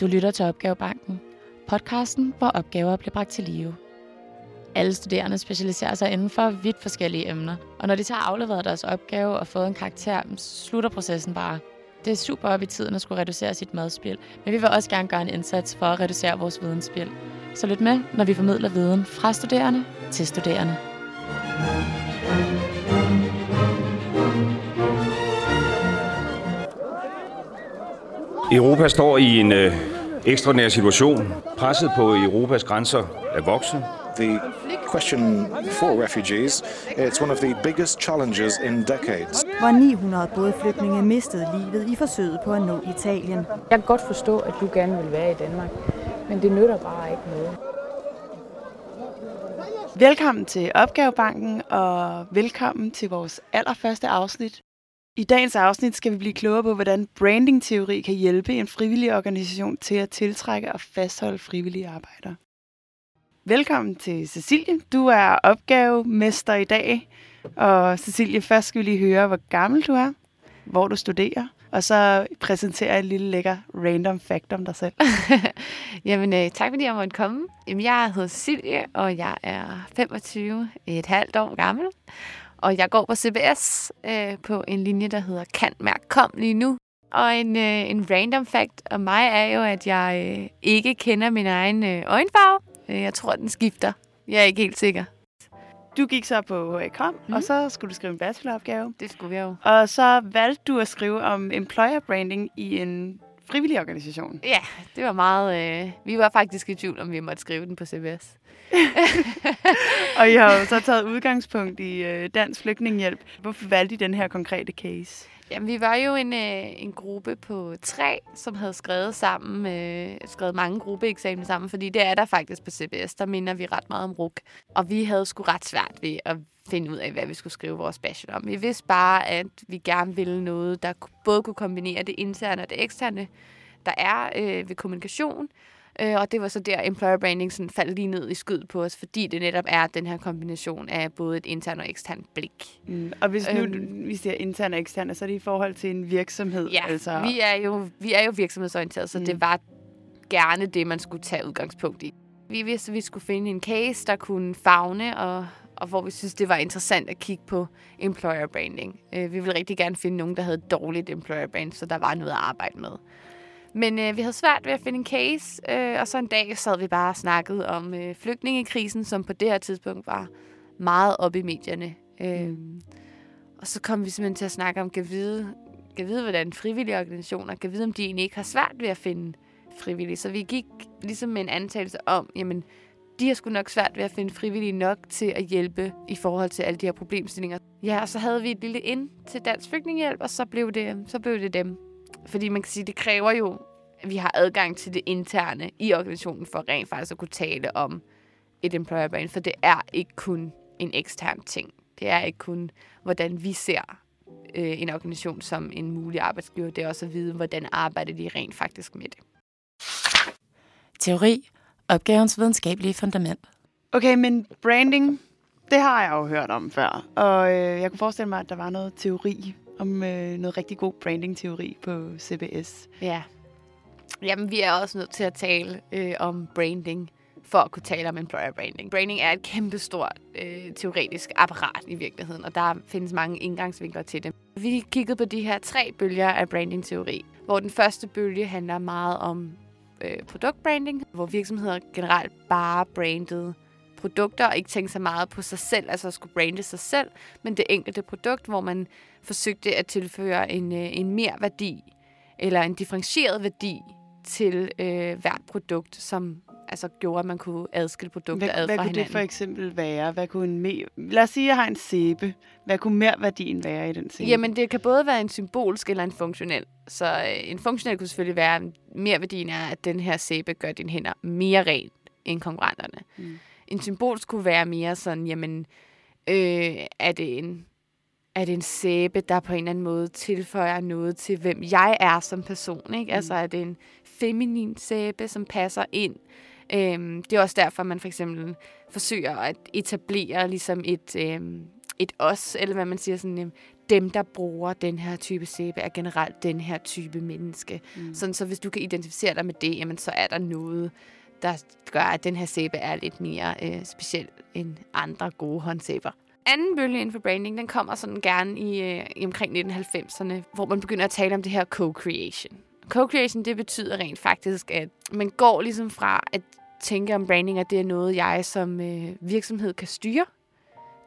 Du lytter til Opgavebanken, podcasten, hvor opgaver bliver bragt til live. Alle studerende specialiserer sig inden for vidt forskellige emner, og når de tager afleveret deres opgave og fået en karakter, slutter processen bare. Det er super op i tiden at skulle reducere sit madspil, men vi vil også gerne gøre en indsats for at reducere vores vidensspil. Så lyt med, når vi formidler viden fra studerende til studerende. Europa står i en øh, ekstraordinær situation. Presset på Europas grænser er vokset. The question for refugees, it's one of the biggest challenges in decades. hvor 900 bådflygtninge mistede livet i forsøget på at nå Italien. Jeg kan godt forstå, at du gerne vil være i Danmark, men det nytter bare ikke noget. Velkommen til Opgavebanken, og velkommen til vores allerførste afsnit. I dagens afsnit skal vi blive klogere på, hvordan brandingteori kan hjælpe en frivillig organisation til at tiltrække og fastholde frivillige arbejdere. Velkommen til Cecilie. Du er opgavemester i dag. Og Cecilie, først skal vi lige høre, hvor gammel du er, hvor du studerer, og så præsentere et lille lækker random fact om dig selv. Jamen, øh, tak fordi jeg måtte komme. Jamen, jeg hedder Cecilie, og jeg er 25, et halvt år gammel. Og jeg går på CBS øh, på en linje, der hedder Kan Mærk Kom lige nu. Og en, øh, en random fact om mig er jo, at jeg øh, ikke kender min egen øh, øjenfarve. Øh, Jeg tror, den skifter. Jeg er ikke helt sikker. Du gik så på HACOM, mm. Og så skulle du skrive en bacheloropgave. Det skulle jeg jo. Og så valgte du at skrive om employer branding i en frivillig organisation. Ja, det var meget... Øh, vi var faktisk i tvivl, om vi måtte skrive den på CBS. Og I har jo så taget udgangspunkt i øh, Dansk Flygtningehjælp. Hvorfor valgte I den her konkrete case? Jamen, vi var jo en, øh, en gruppe på tre, som havde skrevet sammen, øh, skrevet mange gruppeeksamener sammen, fordi det er der faktisk på CBS, der minder vi ret meget om RUK. Og vi havde sgu ret svært ved at finde ud af, hvad vi skulle skrive vores bachelor om. Vi vidste bare, at vi gerne ville noget, der både kunne kombinere det interne og det eksterne, der er øh, ved kommunikation. Øh, og det var så der, employer branding sådan faldt lige ned i skyd på os, fordi det netop er den her kombination af både et internt og eksternt blik. Mm. Og hvis nu Øhm. vi siger interne og eksterne, så er det i forhold til en virksomhed. Ja, altså. vi, er jo, vi er jo virksomhedsorienteret, så Mm. det var gerne det, man skulle tage udgangspunkt i. Vi vidste, at vi skulle finde en case, der kunne fagne, og, og hvor vi synes, det var interessant at kigge på employer branding. Øh, vi ville rigtig gerne finde nogen, der havde dårligt employer brand, så der var noget at arbejde med. Men øh, vi havde svært ved at finde en case, øh, og så en dag sad vi bare og snakkede om øh, flygtningekrisen, som på det her tidspunkt var meget oppe i medierne. Øh, og så kom vi simpelthen til at snakke om, kan vide, kan vide, hvordan frivillige organisationer, kan vide, om de egentlig ikke har svært ved at finde frivillige. Så vi gik ligesom med en antagelse om, jamen, de har sgu nok svært ved at finde frivillige nok til at hjælpe i forhold til alle de her problemstillinger. Ja, og så havde vi et lille ind til Dansk Flygtningehjælp, og så blev det, så blev det dem. Fordi man kan sige, det kræver jo, at vi har adgang til det interne i organisationen for rent faktisk at kunne tale om et employer brand, for det er ikke kun en ekstern ting. Det er ikke kun, hvordan vi ser øh, en organisation som en mulig arbejdsgiver. Det er også at vide, hvordan arbejder de rent faktisk med det. Teori. Opgavens videnskabelige fundament. Okay, men branding, det har jeg jo hørt om før. Og øh, jeg kunne forestille mig, at der var noget teori om øh, noget rigtig god branding-teori på CBS. Ja. Jamen, vi er også nødt til at tale øh, om branding for at kunne tale om employer branding. Branding er et kæmpestort øh, teoretisk apparat i virkeligheden, og der findes mange indgangsvinkler til det. Vi kiggede på de her tre bølger af branding-teori, hvor den første bølge handler meget om øh, produktbranding, hvor virksomheder generelt bare brandede produkter og ikke tænkte så meget på sig selv, altså at skulle brande sig selv, men det enkelte produkt, hvor man forsøgte at tilføre en, øh, en mere værdi eller en differentieret værdi til øh, hvert produkt, som altså gjorde, at man kunne adskille produkter Hvad, ad hvad fra kunne det hinanden. for eksempel være? Hvad kunne en me- Lad os sige, at jeg har en sæbe. Hvad kunne mere værdien være i den sæbe? Jamen, det kan både være en symbolsk eller en funktionel. Så øh, en funktionel kunne selvfølgelig være, mere værdien er, at den her sæbe gør dine hænder mere ren end konkurrenterne. Mm. En symbolsk kunne være mere sådan, jamen, øh, er det en er det en sæbe, der på en eller anden måde tilføjer noget til, hvem jeg er som person. Ikke? Mm. Altså er det en feminin sæbe, som passer ind. Øhm, det er også derfor, man for eksempel forsøger at etablere ligesom et, øhm, et os, eller hvad man siger, sådan, øhm, dem, der bruger den her type sæbe, er generelt den her type menneske. Mm. Sådan, så hvis du kan identificere dig med det, jamen, så er der noget, der gør, at den her sæbe er lidt mere øh, speciel end andre gode håndsæber. Anden bølge inden for branding, den kommer sådan gerne i, øh, i omkring 1990'erne, hvor man begynder at tale om det her co-creation. Co-creation, det betyder rent faktisk, at man går ligesom fra at tænke om branding, at det er noget, jeg som øh, virksomhed kan styre,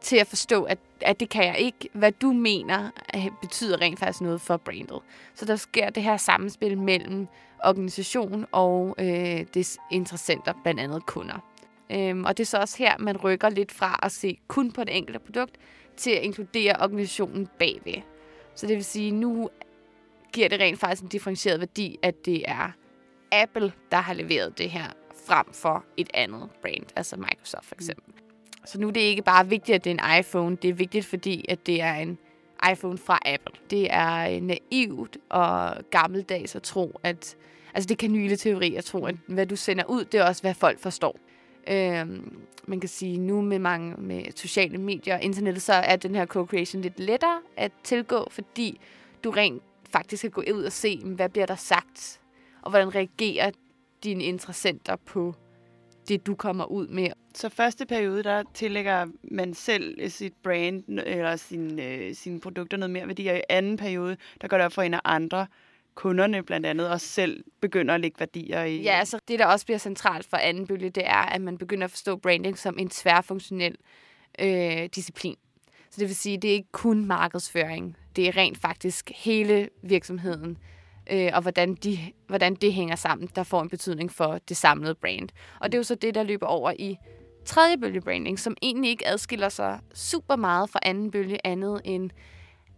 til at forstå, at, at det kan jeg ikke. Hvad du mener, betyder rent faktisk noget for brandet. Så der sker det her samspil mellem organisation og øh, des interessenter, blandt andet kunder. Øhm, og det er så også her, man rykker lidt fra at se kun på det enkelte produkt, til at inkludere organisationen bagved. Så det vil sige, nu giver det rent faktisk en differentieret værdi, at det er Apple, der har leveret det her, frem for et andet brand, altså Microsoft for eksempel. Mm. Så nu er det ikke bare vigtigt, at det er en iPhone. Det er vigtigt, fordi at det er en iPhone fra Apple. Det er øh, naivt og gammeldags at tro, at... Altså det kanyle teori at tro, at hvad du sender ud, det er også, hvad folk forstår. Øhm, man kan sige, nu med mange med sociale medier og internettet, så er den her co-creation lidt lettere at tilgå, fordi du rent faktisk kan gå ud og se, hvad bliver der sagt, og hvordan reagerer dine interessenter på det, du kommer ud med. Så første periode, der tillægger man selv sit brand eller sin, øh, sine produkter noget mere værdi, og i anden periode, der går det op for en af andre kunderne blandt andet også selv begynder at lægge værdier i. Ja, altså det, der også bliver centralt for anden bølge, det er, at man begynder at forstå branding som en tværfunktionel øh, disciplin. Så det vil sige, det er ikke kun markedsføring. Det er rent faktisk hele virksomheden, øh, og hvordan, de, hvordan det hænger sammen, der får en betydning for det samlede brand. Og det er jo så det, der løber over i tredje bølge branding, som egentlig ikke adskiller sig super meget fra anden bølge andet end,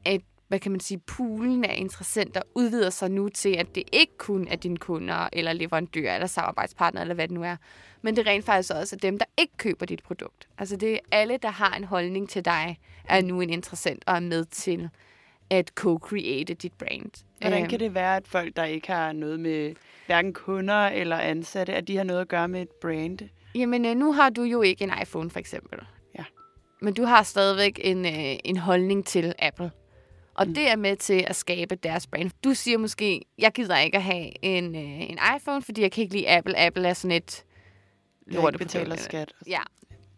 at hvad kan man sige, poolen af interessenter udvider sig nu til, at det ikke kun er dine kunder, eller leverandører, eller samarbejdspartnere, eller hvad det nu er, men det er rent faktisk også dem, der ikke køber dit produkt. Altså det er alle, der har en holdning til dig, er nu en interessent og er med til at co-create dit brand. Hvordan kan øhm. det være, at folk, der ikke har noget med hverken kunder eller ansatte, at de har noget at gøre med et brand? Jamen, øh, nu har du jo ikke en iPhone, for eksempel. Ja. Men du har stadigvæk en, øh, en holdning til Apple. Og mm. det er med til at skabe deres brand. Du siger måske, jeg gider ikke at have en, øh, en iPhone, fordi jeg kan ikke lide Apple. Apple er sådan et. Jeg betaler skat. Ja.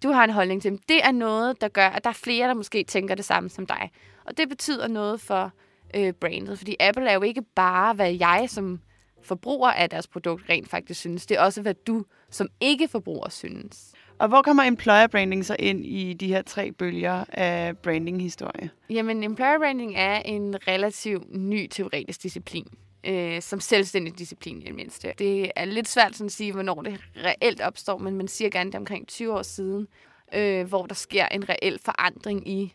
Du har en holdning til dem. Det er noget, der gør, at der er flere, der måske tænker det samme som dig. Og det betyder noget for øh, brandet. Fordi Apple er jo ikke bare, hvad jeg som forbruger af deres produkt rent faktisk synes. Det er også, hvad du som ikke-forbruger synes. Og hvor kommer employer branding så ind i de her tre bølger af branding-historie? Jamen, employer branding er en relativt ny teoretisk disciplin. Øh, som selvstændig disciplin i det mindste. Det er lidt svært sådan at sige, hvornår det reelt opstår, men man siger gerne, det er omkring 20 år siden, øh, hvor der sker en reel forandring i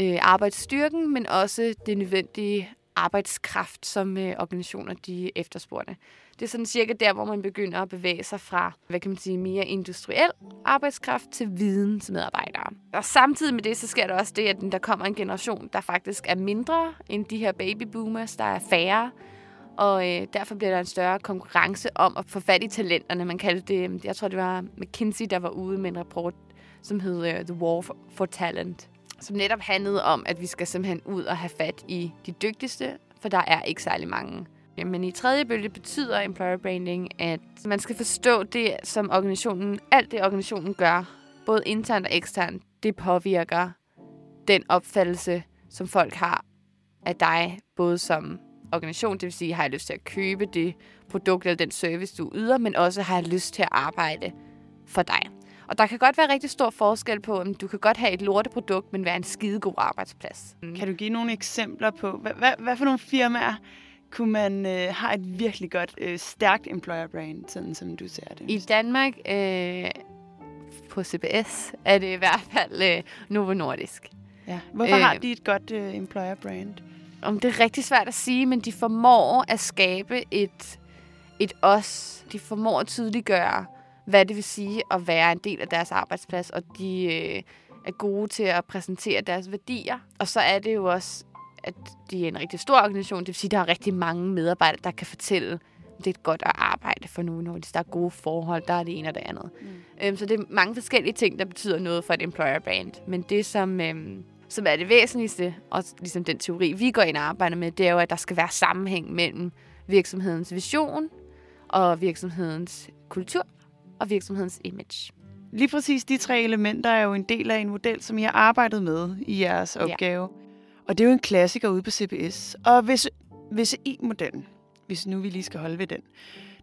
øh, arbejdsstyrken, men også det nødvendige arbejdskraft, som øh, organisationer de efterspurgte. Det er sådan cirka der, hvor man begynder at bevæge sig fra, hvad kan man sige, mere industriel arbejdskraft til vidensmedarbejdere. Og samtidig med det, så sker der også det, at der kommer en generation, der faktisk er mindre end de her babyboomers, der er færre, og øh, derfor bliver der en større konkurrence om at få fat i talenterne. Man kaldte det, øh, jeg tror det var McKinsey, der var ude med en rapport, som hed øh, The War for, for Talent som netop handlede om, at vi skal simpelthen ud og have fat i de dygtigste, for der er ikke særlig mange. Men i tredje bølge betyder employer branding, at man skal forstå det, som organisationen, alt det organisationen gør, både internt og eksternt, det påvirker den opfattelse, som folk har af dig, både som organisation, det vil sige, har jeg lyst til at købe det produkt eller den service, du yder, men også har jeg lyst til at arbejde for dig. Og der kan godt være rigtig stor forskel på, om du kan godt have et lorteprodukt, men være en skidegod arbejdsplads. Mm. Kan du give nogle eksempler på, hvad, hvad, hvad for nogle firmaer kunne man øh, have et virkelig godt, øh, stærkt employer brand, sådan som du ser det? I Danmark, øh, på CBS, er det i hvert fald øh, Novo Nordisk. Ja. Hvorfor øh, har de et godt øh, employer brand? Om det er rigtig svært at sige, men de formår at skabe et, et os. De formår at tydeliggøre, hvad det vil sige at være en del af deres arbejdsplads, og de øh, er gode til at præsentere deres værdier. Og så er det jo også, at de er en rigtig stor organisation, det vil sige, at der er rigtig mange medarbejdere, der kan fortælle, det er godt at arbejde for nogen, hvis der er gode forhold, der er det ene og det andet. Mm. Øhm, så det er mange forskellige ting, der betyder noget for et employer brand. Men det, som øhm, som er det væsentligste, og ligesom den teori, vi går ind og arbejder med, det er jo, at der skal være sammenhæng mellem virksomhedens vision og virksomhedens kultur og virksomhedens image. Lige præcis de tre elementer er jo en del af en model, som I har arbejdet med i jeres opgave. Ja. Og det er jo en klassiker ude på CBS. Og hvis, hvis I-modellen, hvis nu vi lige skal holde ved den,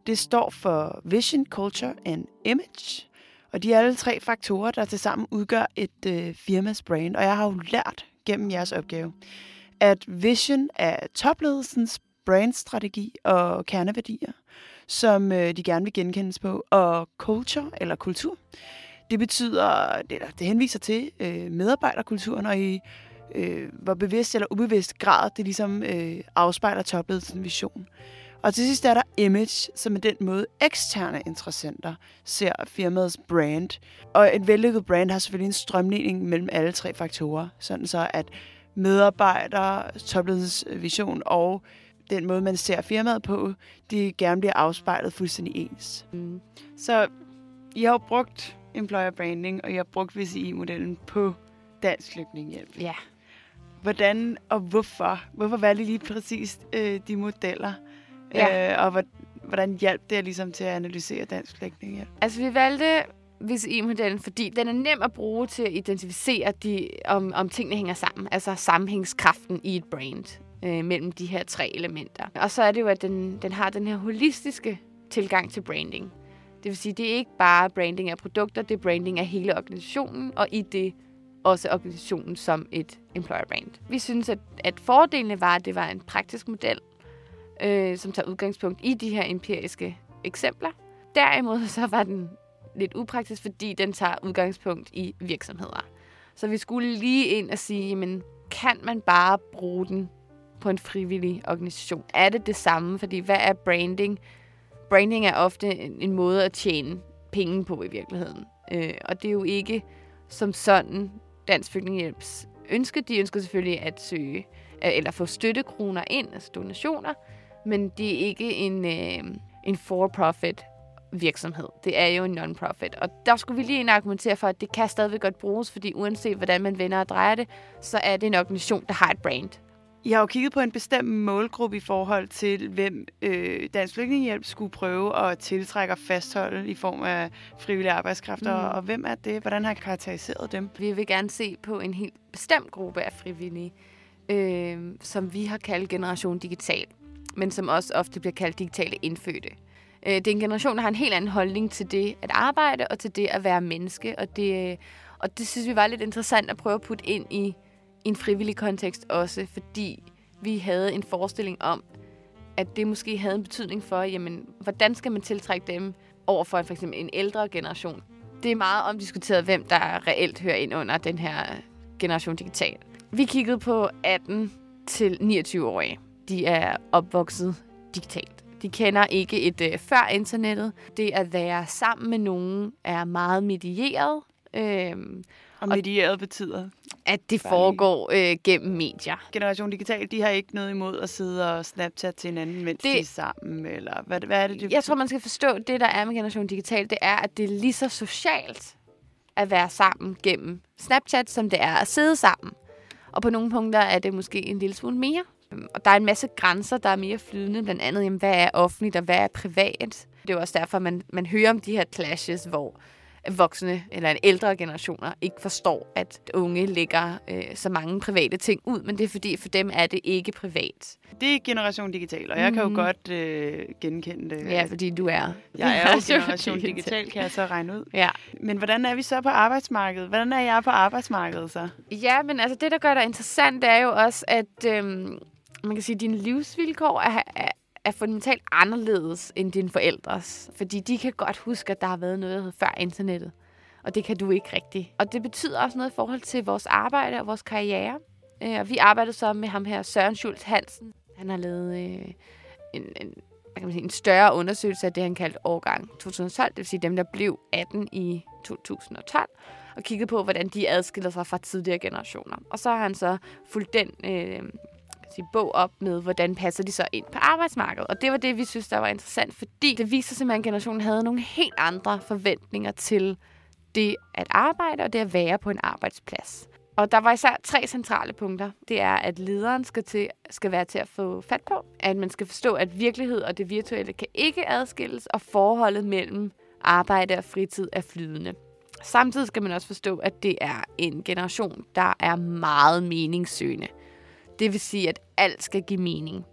det står for Vision, Culture and Image. Og de er alle tre faktorer, der tilsammen udgør et øh, firmas brand. Og jeg har jo lært gennem jeres opgave, at vision er topledelsens brandstrategi og kerneværdier, som øh, de gerne vil genkendes på. Og culture, eller kultur, det betyder, det, det henviser til øh, medarbejderkulturen, og i øh, hvor bevidst eller ubevidst grad det ligesom øh, afspejler topledelsens vision. Og til sidst er der image, som er den måde eksterne interessenter ser firmaets brand. Og et vellykket brand har selvfølgelig en strømligning mellem alle tre faktorer, sådan så at medarbejdere, topledelsens vision og den måde, man ser firmaet på, de gerne bliver afspejlet fuldstændig ens. Mm. Så I har jo brugt employer branding, og I har brugt VCI-modellen på dansk flygtningehjælp. Ja. Hvordan og hvorfor? Hvorfor valgte I lige præcis øh, de modeller? Ja. Øh, og hvordan hjalp det ligesom til at analysere dansk flygtningehjælp? Altså, vi valgte VCI-modellen, fordi den er nem at bruge til at identificere, de, om, om tingene hænger sammen. Altså sammenhængskraften i et brand øh, mellem de her tre elementer. Og så er det jo, at den, den har den her holistiske tilgang til branding. Det vil sige, det er ikke bare branding af produkter, det er branding af hele organisationen, og i det også organisationen som et employer brand. Vi synes, at, at fordelene var, at det var en praktisk model, øh, som tager udgangspunkt i de her empiriske eksempler. Derimod så var den lidt upraktisk, fordi den tager udgangspunkt i virksomheder. Så vi skulle lige ind og sige, jamen, kan man bare bruge den på en frivillig organisation? Er det det samme? Fordi hvad er branding? Branding er ofte en, en måde at tjene penge på i virkeligheden. Øh, og det er jo ikke som sådan Dansk Flygtningehjælps ønske. De ønsker selvfølgelig at søge eller få støttekroner ind, altså donationer, men det er ikke en, øh, en for-profit virksomhed. Det er jo en non-profit. Og der skulle vi lige ind argumentere for, at det kan stadigvæk godt bruges, fordi uanset hvordan man vender og drejer det, så er det en organisation, der har et brand. I har jo kigget på en bestemt målgruppe i forhold til, hvem øh, Dansk Flygtningehjælp skulle prøve at tiltrække og fastholde i form af frivillige arbejdskræfter. Mm. Og hvem er det? Hvordan har I karakteriseret dem? Vi vil gerne se på en helt bestemt gruppe af frivillige, øh, som vi har kaldt Generation Digital, men som også ofte bliver kaldt digitale indfødte. Øh, det er en generation, der har en helt anden holdning til det at arbejde og til det at være menneske, og det, øh, og det synes vi var lidt interessant at prøve at putte ind i en frivillig kontekst også, fordi vi havde en forestilling om, at det måske havde en betydning for, jamen, hvordan skal man tiltrække dem over for for eksempel en ældre generation. Det er meget omdiskuteret, hvem der reelt hører ind under den her generation digital. Vi kiggede på 18 til 29-årige. De er opvokset digitalt. De kender ikke et øh, før internettet. Det at være sammen med nogen er meget medieret. Øhm, og medieret betyder? At det foregår øh, gennem medier. Generation Digital, de har ikke noget imod at sidde og Snapchat til hinanden, mens det, de er sammen, eller hvad, hvad er det? det jeg tror, man skal forstå, det der er med Generation Digital, det er, at det er lige så socialt at være sammen gennem Snapchat, som det er at sidde sammen. Og på nogle punkter er det måske en lille smule mere. Og der er en masse grænser, der er mere flydende, blandt andet, jamen, hvad er offentligt og hvad er privat. Det er jo også derfor, man, man hører om de her clashes, hvor voksne eller en ældre generationer ikke forstår, at unge lægger øh, så mange private ting ud, men det er fordi, for dem er det ikke privat. Det er generation digital, og jeg mm. kan jo mhm. godt øh, genkende det. Ja, fordi du er. Jeg er jo generation digital, kan jeg så regne ud. Ja. Men hvordan er vi så på arbejdsmarkedet? Hvordan er jeg på arbejdsmarkedet så? Ja, men altså det, der gør dig interessant, det er jo også, at øhm, man kan sige, at dine livsvilkår er, er, er fundamentalt anderledes end dine forældres. Fordi de kan godt huske, at der har været noget før internettet. Og det kan du ikke rigtigt. Og det betyder også noget i forhold til vores arbejde og vores karriere. Øh, og vi arbejdede så med ham her, Søren Schultz Hansen. Han har lavet øh, en, en, hvad kan man sige, en større undersøgelse af det, han kaldte årgang 2012. Det vil sige dem, der blev 18 i 2012 og kigget på, hvordan de adskiller sig fra tidligere generationer. Og så har han så fulgt den øh, sin bog op med, hvordan passer de så ind på arbejdsmarkedet. Og det var det, vi synes, der var interessant, fordi det viser simpelthen, at generationen havde nogle helt andre forventninger til det at arbejde og det at være på en arbejdsplads. Og der var især tre centrale punkter. Det er, at lederen skal, til, skal være til at få fat på, at man skal forstå, at virkelighed og det virtuelle kan ikke adskilles, og forholdet mellem arbejde og fritid er flydende. Samtidig skal man også forstå, at det er en generation, der er meget meningssøgende. Det vil sige, at alt skal give mening,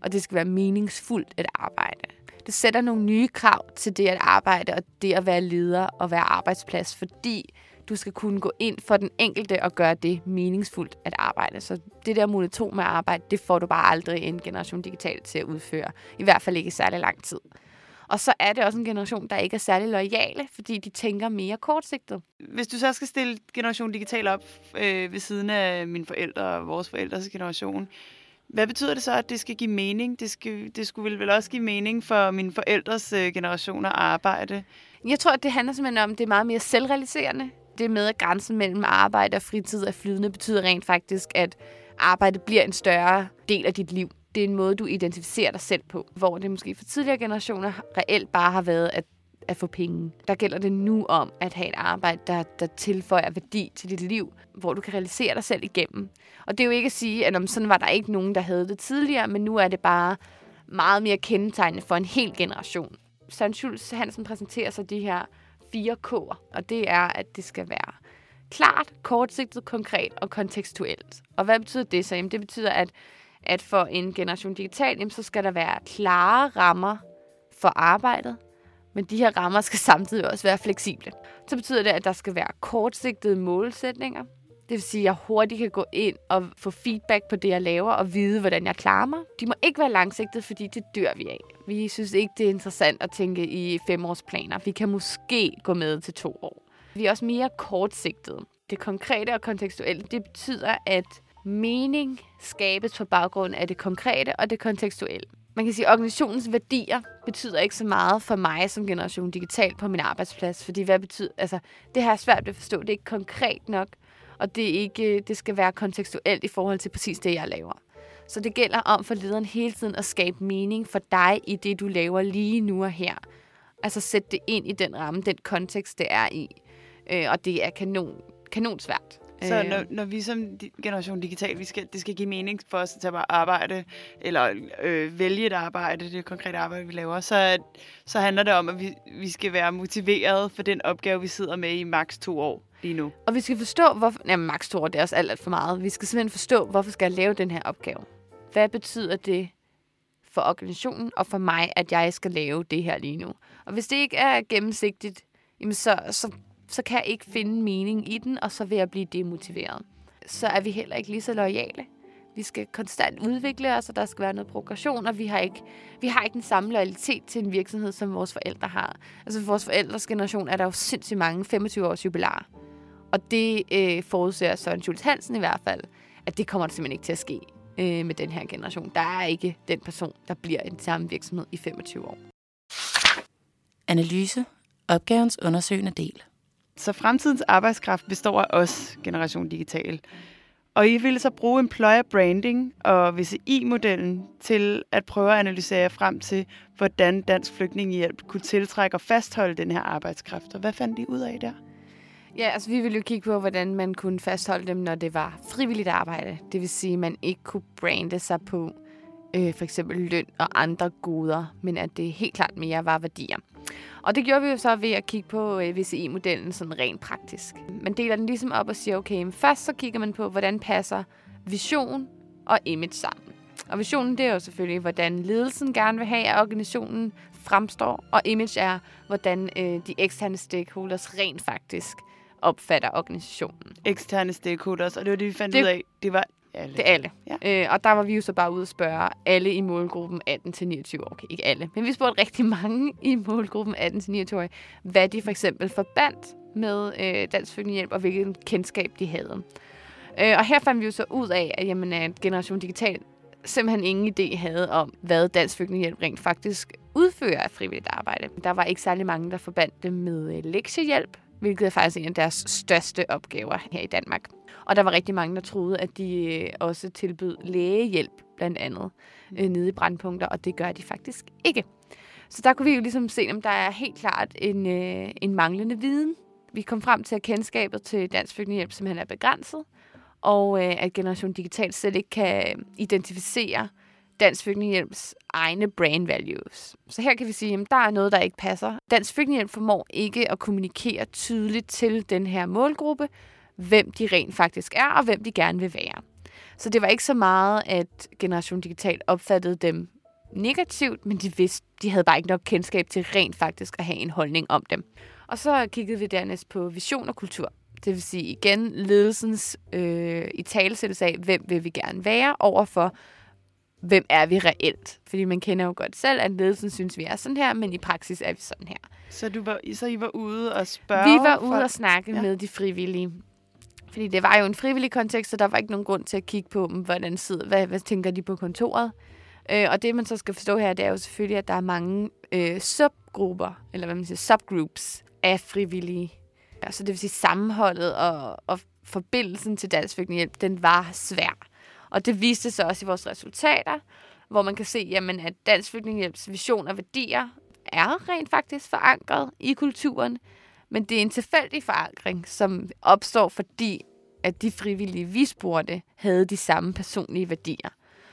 og det skal være meningsfuldt at arbejde. Det sætter nogle nye krav til det at arbejde og det at være leder og være arbejdsplads, fordi du skal kunne gå ind for den enkelte og gøre det meningsfuldt at arbejde. Så det der monotone med arbejde, det får du bare aldrig en generation digital til at udføre. I hvert fald ikke i særlig lang tid. Og så er det også en generation, der ikke er særlig lojale, fordi de tænker mere kortsigtet. Hvis du så skal stille generation digital op øh, ved siden af mine forældre og vores forældres generation, hvad betyder det så, at det skal give mening? Det, skal, det skulle vel også give mening for mine forældres øh, generation at arbejde? Jeg tror, at det handler simpelthen om, at det er meget mere selvrealiserende. Det med, at grænsen mellem arbejde og fritid er flydende, betyder rent faktisk, at arbejde bliver en større del af dit liv. Det er en måde, du identificerer dig selv på, hvor det måske for tidligere generationer reelt bare har været at, at få penge. Der gælder det nu om at have et arbejde, der, der tilføjer værdi til dit liv, hvor du kan realisere dig selv igennem. Og det er jo ikke at sige, at om sådan var der ikke nogen, der havde det tidligere, men nu er det bare meget mere kendetegnende for en hel generation. Søren Schultz Hansen præsenterer sig de her fire K'er, og det er, at det skal være klart, kortsigtet, konkret og kontekstuelt. Og hvad betyder det så? Jamen, det betyder, at, at for en generation digital, jamen, så skal der være klare rammer for arbejdet, men de her rammer skal samtidig også være fleksible. Så betyder det, at der skal være kortsigtede målsætninger. Det vil sige, at jeg hurtigt kan gå ind og få feedback på det, jeg laver, og vide, hvordan jeg klarer mig. De må ikke være langsigtede, fordi det dør vi af. Vi synes ikke, det er interessant at tænke i femårsplaner. Vi kan måske gå med til to år. Vi er også mere kortsigtede. Det konkrete og kontekstuelle, det betyder, at mening skabes på baggrund af det konkrete og det kontekstuelle. Man kan sige, at organisationens værdier betyder ikke så meget for mig som generation digital på min arbejdsplads, fordi hvad betyder, altså, det her er svært at forstå. Det er ikke konkret nok, og det, er ikke, øh, det skal være kontekstuelt i forhold til præcis det, jeg laver. Så det gælder om for lederen hele tiden at skabe mening for dig i det, du laver lige nu og her. Altså sætte det ind i den ramme, den kontekst, det er i. Øh, og det er kanon, kanon svært. Så når, når vi som generation digital, vi skal, det skal give mening for os at tage på arbejde, eller øh, vælge et arbejde, det konkrete arbejde, vi laver, så, så handler det om, at vi, vi skal være motiveret for den opgave, vi sidder med i maks to år lige nu. Og vi skal forstå, hvorfor... Jamen, max to år, det er også alt, alt for meget. Vi skal simpelthen forstå, hvorfor skal jeg lave den her opgave? Hvad betyder det for organisationen og for mig, at jeg skal lave det her lige nu? Og hvis det ikke er gennemsigtigt, jamen så, så, så kan jeg ikke finde mening i den, og så vil jeg blive demotiveret. Så er vi heller ikke lige så lojale. Vi skal konstant udvikle os, og der skal være noget progression, og vi har ikke, vi har ikke den samme loyalitet til en virksomhed, som vores forældre har. Altså for vores forældres generation er der jo sindssygt mange 25-års jubilarer. Og det øh, forudser Søren Schultz Hansen i hvert fald, at det kommer simpelthen ikke til at ske øh, med den her generation. Der er ikke den person, der bliver i samme virksomhed i 25 år. Analyse. Opgavens undersøgende del. Så fremtidens arbejdskraft består af os, Generation Digital. Og I vil så bruge employer branding og VCI-modellen til at prøve at analysere frem til, hvordan Dansk Flygtningehjælp kunne tiltrække og fastholde den her arbejdskraft. Og hvad fandt I ud af der? Ja, altså vi ville jo kigge på, hvordan man kunne fastholde dem, når det var frivilligt arbejde. Det vil sige, at man ikke kunne brande sig på øh, for eksempel løn og andre goder, men at det helt klart mere var værdier. Og det gjorde vi jo så ved at kigge på øh, VCI-modellen sådan rent praktisk. Man deler den ligesom op og siger, okay, først så kigger man på, hvordan passer vision og image sammen. Og visionen, det er jo selvfølgelig, hvordan ledelsen gerne vil have, at organisationen fremstår. Og image er, hvordan øh, de eksterne stakeholders rent faktisk opfatter organisationen. Eksterne stakeholders, og det var det, vi fandt Det- ud af. Det var alle. Det er alle. Ja. Øh, og der var vi jo så bare ude at spørge alle i målgruppen 18-29 år. Okay, ikke alle, men vi spurgte rigtig mange i målgruppen 18-29 år, hvad de for eksempel forbandt med øh, Dansk Flygtningehjælp, og hvilken kendskab de havde. Øh, og her fandt vi jo så ud af, at, jamen, at Generation Digital simpelthen ingen idé havde om, hvad Dansk Flygtningehjælp rent faktisk udfører af frivilligt arbejde. Der var ikke særlig mange, der forbandt det med øh, lektiehjælp, hvilket er faktisk en af deres største opgaver her i Danmark. Og der var rigtig mange, der troede, at de øh, også tilbød lægehjælp, blandt andet, øh, nede i brandpunkter, og det gør de faktisk ikke. Så der kunne vi jo ligesom se, om der er helt klart en, øh, en manglende viden. Vi kom frem til, at kendskabet til Dansk Flygtningehjælp simpelthen er begrænset, og øh, at Generation Digital slet ikke kan identificere Dansk Flygtningehjælps egne brand values. Så her kan vi sige, at der er noget, der ikke passer. Dansk Flygtningehjælp formår ikke at kommunikere tydeligt til den her målgruppe, hvem de rent faktisk er, og hvem de gerne vil være. Så det var ikke så meget, at Generation Digital opfattede dem negativt, men de vidste, de havde bare ikke nok kendskab til rent faktisk at have en holdning om dem. Og så kiggede vi dernæst på vision og kultur. Det vil sige igen ledelsens øh, i talesættelse af, hvem vil vi gerne være overfor, hvem er vi reelt? Fordi man kender jo godt selv, at ledelsen synes, vi er sådan her, men i praksis er vi sådan her. Så, du var, så I var ude og spørge? Vi var ude og snakke ja. med de frivillige. Fordi det var jo en frivillig kontekst, så der var ikke nogen grund til at kigge på, mm, hvordan sidder, hvad, hvad tænker de på kontoret. Øh, og det, man så skal forstå her, det er jo selvfølgelig, at der er mange øh, subgrupper, eller hvad man siger, subgroups af frivillige. Ja, så det vil sige, sammenholdet og, og forbindelsen til Dansk Flygtningehjælp, den var svær. Og det viste sig også i vores resultater, hvor man kan se, jamen, at Dansk Flygtningehjælps vision og værdier er rent faktisk forankret i kulturen, men det er en tilfældig forankring, som opstår, fordi at de frivillige, vi spurgte, havde de samme personlige værdier.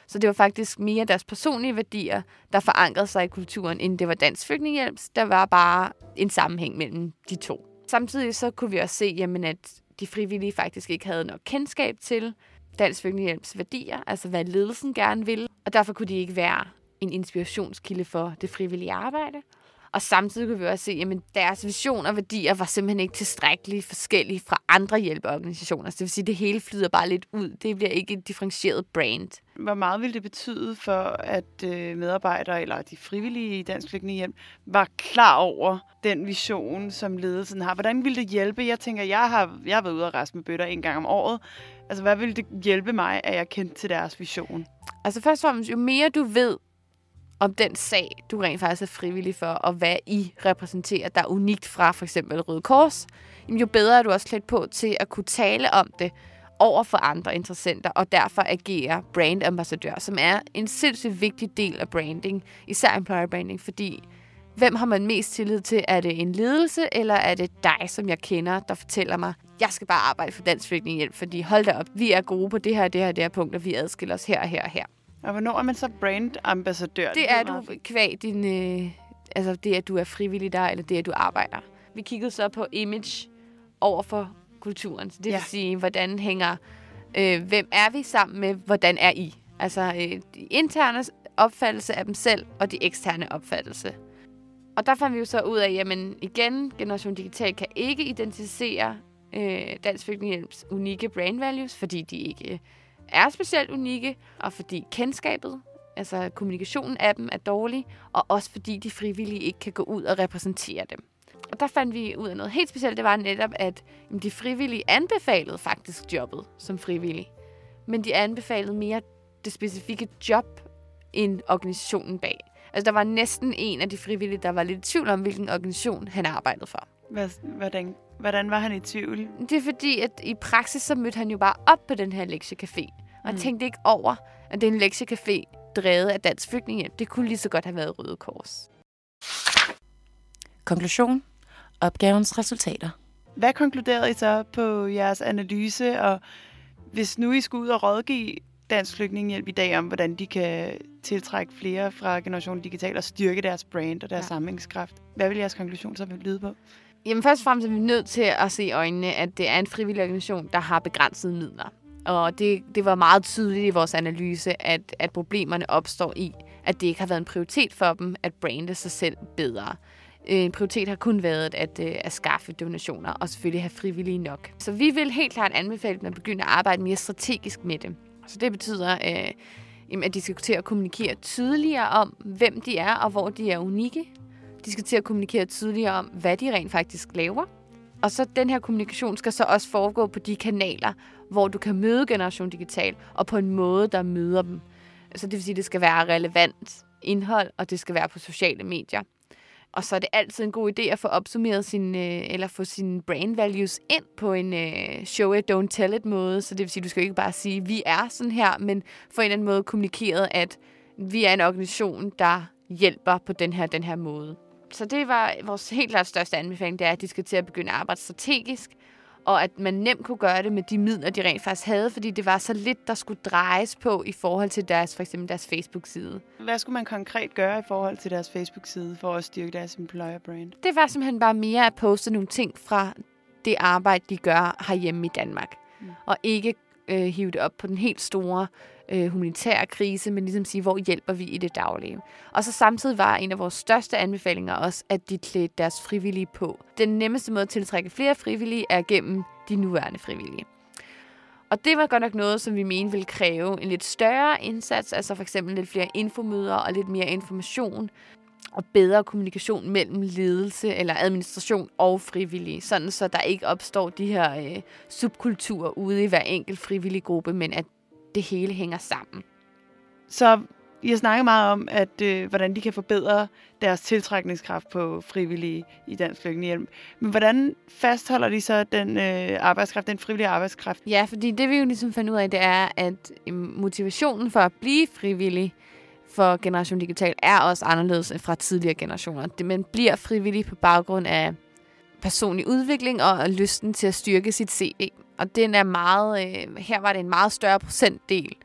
Så det var faktisk mere deres personlige værdier, der forankrede sig i kulturen, end det var Dansk Flygtningehjælp. Der var bare en sammenhæng mellem de to. Samtidig så kunne vi også se, jamen, at de frivillige faktisk ikke havde nok kendskab til Dansk Flygtningehjælps værdier, altså hvad ledelsen gerne ville, og derfor kunne de ikke være en inspirationskilde for det frivillige arbejde. Og samtidig kunne vi også se, at deres vision og værdier var simpelthen ikke tilstrækkeligt forskellige fra andre hjælpeorganisationer. Så det vil sige, at det hele flyder bare lidt ud. Det bliver ikke et differentieret brand. Hvor meget ville det betyde for, at øh, medarbejdere eller de frivillige i Dansk Flygtningehjem var klar over den vision, som ledelsen har? Hvordan ville det hjælpe? Jeg tænker, jeg har, jeg har været ude og rejse med bøtter en gang om året. Altså, hvad ville det hjælpe mig, at jeg kendte til deres vision? Altså først og fremmest, jo mere du ved om den sag, du rent faktisk er frivillig for, og hvad I repræsenterer, der er unikt fra for eksempel Røde Kors, jo bedre er du også klædt på til at kunne tale om det over for andre interessenter, og derfor agere brandambassadør, som er en sindssygt vigtig del af branding, især employer branding, fordi hvem har man mest tillid til? Er det en ledelse, eller er det dig, som jeg kender, der fortæller mig, jeg skal bare arbejde for Dansk Flygtningehjælp, fordi hold da op, vi er gode på det her, det her, det her punkt, og vi adskiller os her og her og her. Og hvornår er man så brandambassadør? Det er du kvæg din, øh, altså det, at du er frivillig der, eller det, at du arbejder. Vi kiggede så på image over for kulturen. Så det ja. vil sige, hvordan hænger, øh, hvem er vi sammen med, hvordan er I? Altså øh, de interne opfattelse af dem selv, og de eksterne opfattelse. Og der fandt vi jo så ud af, jamen igen, Generation Digital kan ikke identificere øh, Dansk Flygtningehjælps unikke brand values, fordi de ikke er specielt unikke, og fordi kendskabet, altså kommunikationen af dem, er dårlig, og også fordi de frivillige ikke kan gå ud og repræsentere dem. Og der fandt vi ud af noget helt specielt. Det var netop, at de frivillige anbefalede faktisk jobbet som frivillige. Men de anbefalede mere det specifikke job end organisationen bag. Altså, der var næsten en af de frivillige, der var lidt i tvivl om, hvilken organisation han arbejdede for. Hvordan, hvordan var han i tvivl? Det er fordi, at i praksis, så mødte han jo bare op på den her lektiecafé. Og mm. tænkte ikke over, at det er en lektiecafé drevet af Dansk Flygtningehjælp. Det kunne lige så godt have været Røde Kors. Konklusion. Opgavens resultater. Hvad konkluderede I så på jeres analyse, og hvis nu I skulle ud og rådgive Dansk Flygtningehjælp i dag om, hvordan de kan tiltrække flere fra Generation Digital og styrke deres brand og deres ja. samlingskraft. Hvad vil jeres konklusion så lyde på? Jamen først og fremmest er vi nødt til at se i øjnene, at det er en frivillig organisation, der har begrænsede midler. Og det, det var meget tydeligt i vores analyse, at, at problemerne opstår i, at det ikke har været en prioritet for dem at brande sig selv bedre. En prioritet har kun været at, øh, at skaffe donationer og selvfølgelig have frivillige nok. Så vi vil helt klart anbefale dem at begynde at arbejde mere strategisk med det. Så det betyder, øh, at de skal til at kommunikere tydeligere om, hvem de er og hvor de er unikke. De skal til at kommunikere tydeligere om, hvad de rent faktisk laver. Og så den her kommunikation skal så også foregå på de kanaler, hvor du kan møde Generation Digital, og på en måde, der møder dem. Så det vil sige, at det skal være relevant indhold, og det skal være på sociale medier. Og så er det altid en god idé at få opsummeret sin, øh, eller få sine brand values ind på en øh, show it, don't tell it måde. Så det vil sige, du skal ikke bare sige, vi er sådan her, men på en eller anden måde kommunikeret, at vi er en organisation, der hjælper på den her, den her måde. Så det var vores helt klart største anbefaling, det er, at de skal til at begynde at arbejde strategisk, og at man nemt kunne gøre det med de midler, de rent faktisk havde, fordi det var så lidt, der skulle drejes på i forhold til deres, for eksempel deres Facebook-side. Hvad skulle man konkret gøre i forhold til deres Facebook-side for at styrke deres employer brand? Det var simpelthen bare mere at poste nogle ting fra det arbejde, de gør herhjemme i Danmark. Mm. Og ikke øh, hive det op på den helt store øh, humanitære krise, men ligesom sige, hvor hjælper vi i det daglige. Og så samtidig var en af vores største anbefalinger også, at de klædte deres frivillige på. Den nemmeste måde at tiltrække flere frivillige er gennem de nuværende frivillige. Og det var godt nok noget, som vi mente ville kræve en lidt større indsats, altså for eksempel lidt flere infomøder og lidt mere information og bedre kommunikation mellem ledelse eller administration og frivillige, sådan så der ikke opstår de her øh, subkulturer ude i hver enkelt frivillig gruppe, men at det hele hænger sammen. Så I har snakket meget om, at øh, hvordan de kan forbedre deres tiltrækningskraft på frivillige i Dansk Flygtningehjælp. Men hvordan fastholder de så den øh, arbejdskraft, den frivillige arbejdskraft? Ja, fordi det vi jo ligesom fandt ud af, det er, at øh, motivationen for at blive frivillig for Generation Digital er også anderledes end fra tidligere generationer. Man bliver frivillig på baggrund af personlig udvikling og lysten til at styrke sit CV. Og den er meget, øh, her var det en meget større procentdel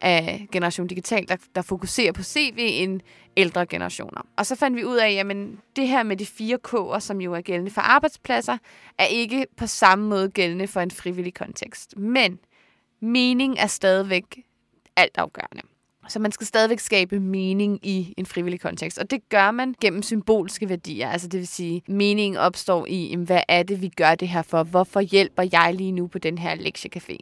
af Generation Digital, der, der fokuserer på CV end ældre generationer. Og så fandt vi ud af, at det her med de fire K'er, som jo er gældende for arbejdspladser, er ikke på samme måde gældende for en frivillig kontekst. Men mening er stadigvæk altafgørende. Så man skal stadigvæk skabe mening i en frivillig kontekst. Og det gør man gennem symbolske værdier. Altså det vil sige, meningen opstår i, hvad er det, vi gør det her for? Hvorfor hjælper jeg lige nu på den her lektiecafé?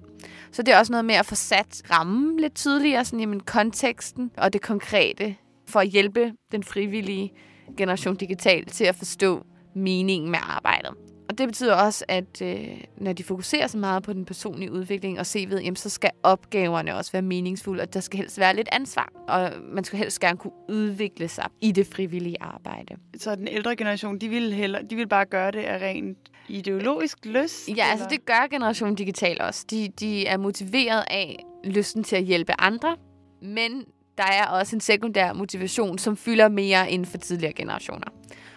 Så det er også noget med at få sat rammen lidt tydeligere, sådan, jamen, konteksten og det konkrete, for at hjælpe den frivillige generation digital til at forstå meningen med arbejdet. Og det betyder også, at øh, når de fokuserer så meget på den personlige udvikling og CV'et, jamen, så skal opgaverne også være meningsfulde, og der skal helst være lidt ansvar. Og man skal helst gerne kunne udvikle sig i det frivillige arbejde. Så den ældre generation, de vil, heller, de vil bare gøre det af rent ideologisk lyst? Ja, eller? altså det gør Generation Digital også. De, de er motiveret af lysten til at hjælpe andre, men der er også en sekundær motivation, som fylder mere end for tidligere generationer.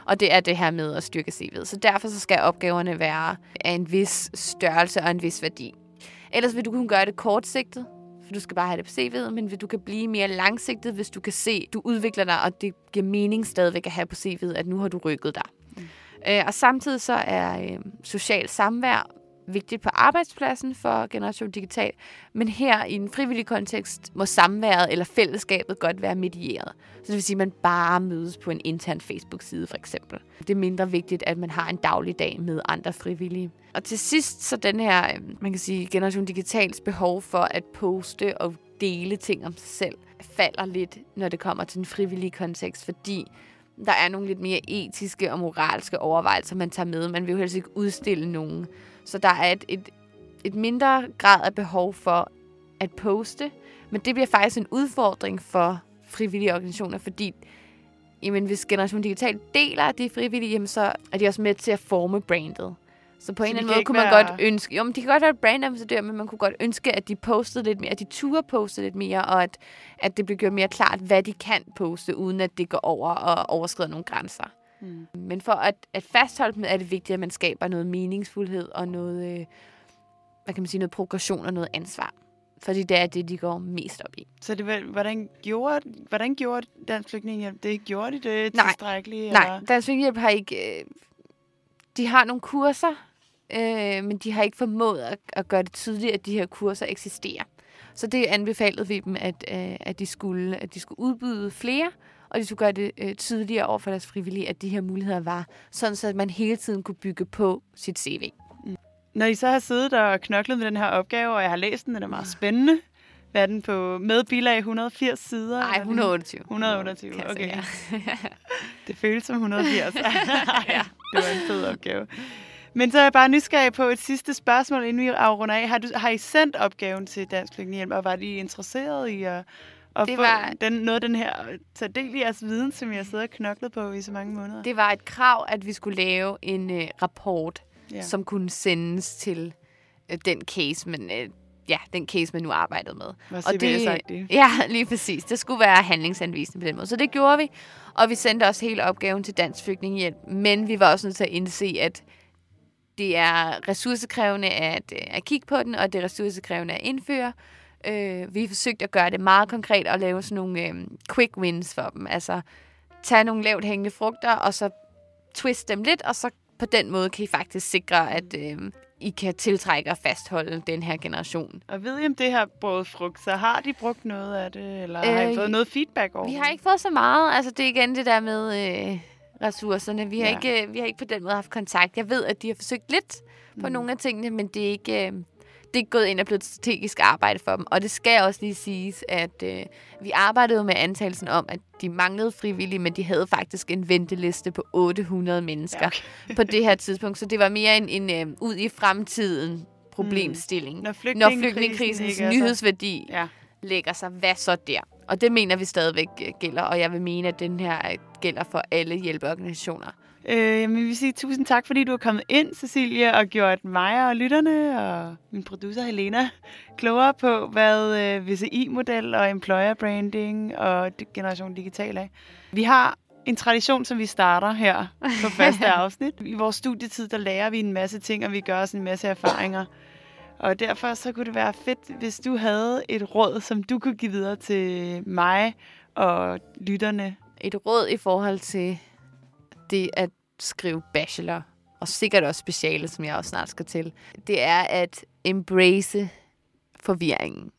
Og det er det her med at styrke CV'et. Så derfor så skal opgaverne være af en vis størrelse og en vis værdi. Ellers vil du kunne gøre det kortsigtet, for du skal bare have det på CV'et, men du kan blive mere langsigtet, hvis du kan se, du udvikler dig, og det giver mening stadigvæk at have på CV'et, at nu har du rykket dig. Mm. Øh, og samtidig så er øh, social samvær vigtigt på arbejdspladsen for Generation Digital, men her i en frivillig kontekst må samværet eller fællesskabet godt være medieret. Så det vil sige, at man bare mødes på en intern Facebook-side for eksempel. Det er mindre vigtigt, at man har en daglig dag med andre frivillige. Og til sidst så den her, øh, man kan sige, Generation Digitals behov for at poste og dele ting om sig selv, falder lidt, når det kommer til den frivillige kontekst, fordi der er nogle lidt mere etiske og moralske overvejelser, man tager med. Man vil jo helst ikke udstille nogen. Så der er et, et, et mindre grad af behov for at poste, men det bliver faktisk en udfordring for frivillige organisationer, fordi jamen, hvis Generation Digital deler de frivillige, jamen, så er de også med til at forme brandet. Så på så en eller anden måde kunne man være... godt ønske, jo, men de kan godt være brandambassadør, men man kunne godt ønske, at de postede lidt mere, at de turde poste lidt mere, og at, at det blev gjort mere klart, hvad de kan poste, uden at det går over og overskrider nogle grænser. Mm. Men for at, at fastholde dem, er det vigtigt, at man skaber noget meningsfuldhed og noget, øh, hvad kan man sige, noget progression og noget ansvar. Fordi det er det, de går mest op i. Så det, hvordan, gjorde, hvordan gjorde Dansk Flygtningehjælp det? Gjorde de det nej, tilstrækkeligt? Nej, eller? Dansk Flygtningehjælp har ikke... Øh, de har nogle kurser, øh, men de har ikke formået at, at gøre det tydeligt, at de her kurser eksisterer. Så det anbefalede vi dem, at, øh, at, de skulle, at de skulle udbyde flere, og de skulle gøre det øh, tydeligere over for deres frivillige, at de her muligheder var, sådan så at man hele tiden kunne bygge på sit CV. Mm. Når I så har siddet og knoklet med den her opgave, og jeg har læst den, den er meget spændende. Hvad er den på? Med bilag 180 sider? Nej, 128. 128, okay. det føles som 180. ja. Det var en fed opgave. Men så er jeg bare nysgerrig på et sidste spørgsmål, inden vi afrunder af. Har, du, har I sendt opgaven til Dansk Flygtningehjælp, og var de interesseret i at og det få var, den, noget den her, tage del i jeres viden, som jeg sidder og knoklet på i så mange måneder? Det var et krav, at vi skulle lave en uh, rapport, ja. som kunne sendes til uh, den case, men uh, ja, den case, man nu arbejdede med. Hvad og det, sagt det? Ja, lige præcis. Det skulle være handlingsanvisende på den måde. Så det gjorde vi, og vi sendte også hele opgaven til Dansk Flygtningehjælp, men vi var også nødt til at indse, at det er ressourcekrævende at, øh, at kigge på den, og det er ressourcekrævende at indføre. Øh, vi har forsøgt at gøre det meget konkret og lave sådan nogle øh, quick wins for dem. Altså tage nogle lavt hængende frugter, og så twist dem lidt, og så på den måde kan I faktisk sikre, at øh, I kan tiltrække og fastholde den her generation. Og ved I, om det har båret frugt, så har de brugt noget af det, eller øh, har I Øh, fået noget feedback over Vi har ikke fået så meget. Altså, det er igen det der med øh, ressourcerne. Vi har, Ja. ikke, øh, vi har ikke på den måde haft kontakt. Jeg ved, at de har forsøgt lidt på Mm. nogle af tingene, men det er ikke... Øh, det er ikke gået ind og blevet et strategisk arbejde for dem. Og det skal også lige siges, at øh, vi arbejdede med antagelsen om, at de manglede frivillige, men de havde faktisk en venteliste på 800 mennesker Ja, okay. på det her tidspunkt. Så det var mere en, en øh, ud i fremtiden problemstilling. Når Når flygtningekrisen nyhedsværdi Ja. lægger sig, hvad så der? Og det mener vi stadigvæk øh, gælder, og jeg vil mene, at den her øh, gælder for alle hjælpeorganisationer. Øh, men vi vil sige tusind tak, fordi du er kommet ind, Cecilie, og gjort mig og lytterne og min producer Helena klogere på, hvad øh, VCI-model og employer branding og Generation Digital er. Vi har en tradition, som vi starter her på første afsnit. I vores studietid, der lærer vi en masse ting, og vi gør os en masse erfaringer. Og derfor så kunne det være fedt, hvis du havde et råd, som du kunne give videre til mig og lytterne. Et råd i forhold til det at skrive bachelor, og sikkert også speciale, som jeg også snart skal til, det er at embrace forvirringen.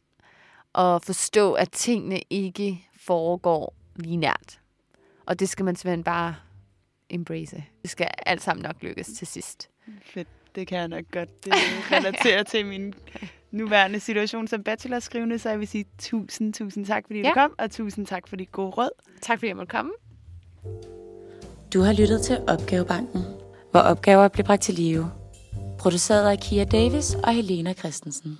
Og forstå, at tingene ikke foregår lineært. Og det skal man simpelthen bare embrace. Det skal alt sammen nok lykkes til sidst. Fedt, det kan jeg nok godt det relatere til min nuværende situation som bachelorskrivende, så jeg vil sige tusind, tusind tak, fordi ja. Du kom, og tusind tak for dit gode råd. Tak fordi jeg måtte komme. Du har lyttet til Opgavebanken, hvor opgaver bliver bragt til live. Produceret af Kia Davis og Helena Christensen.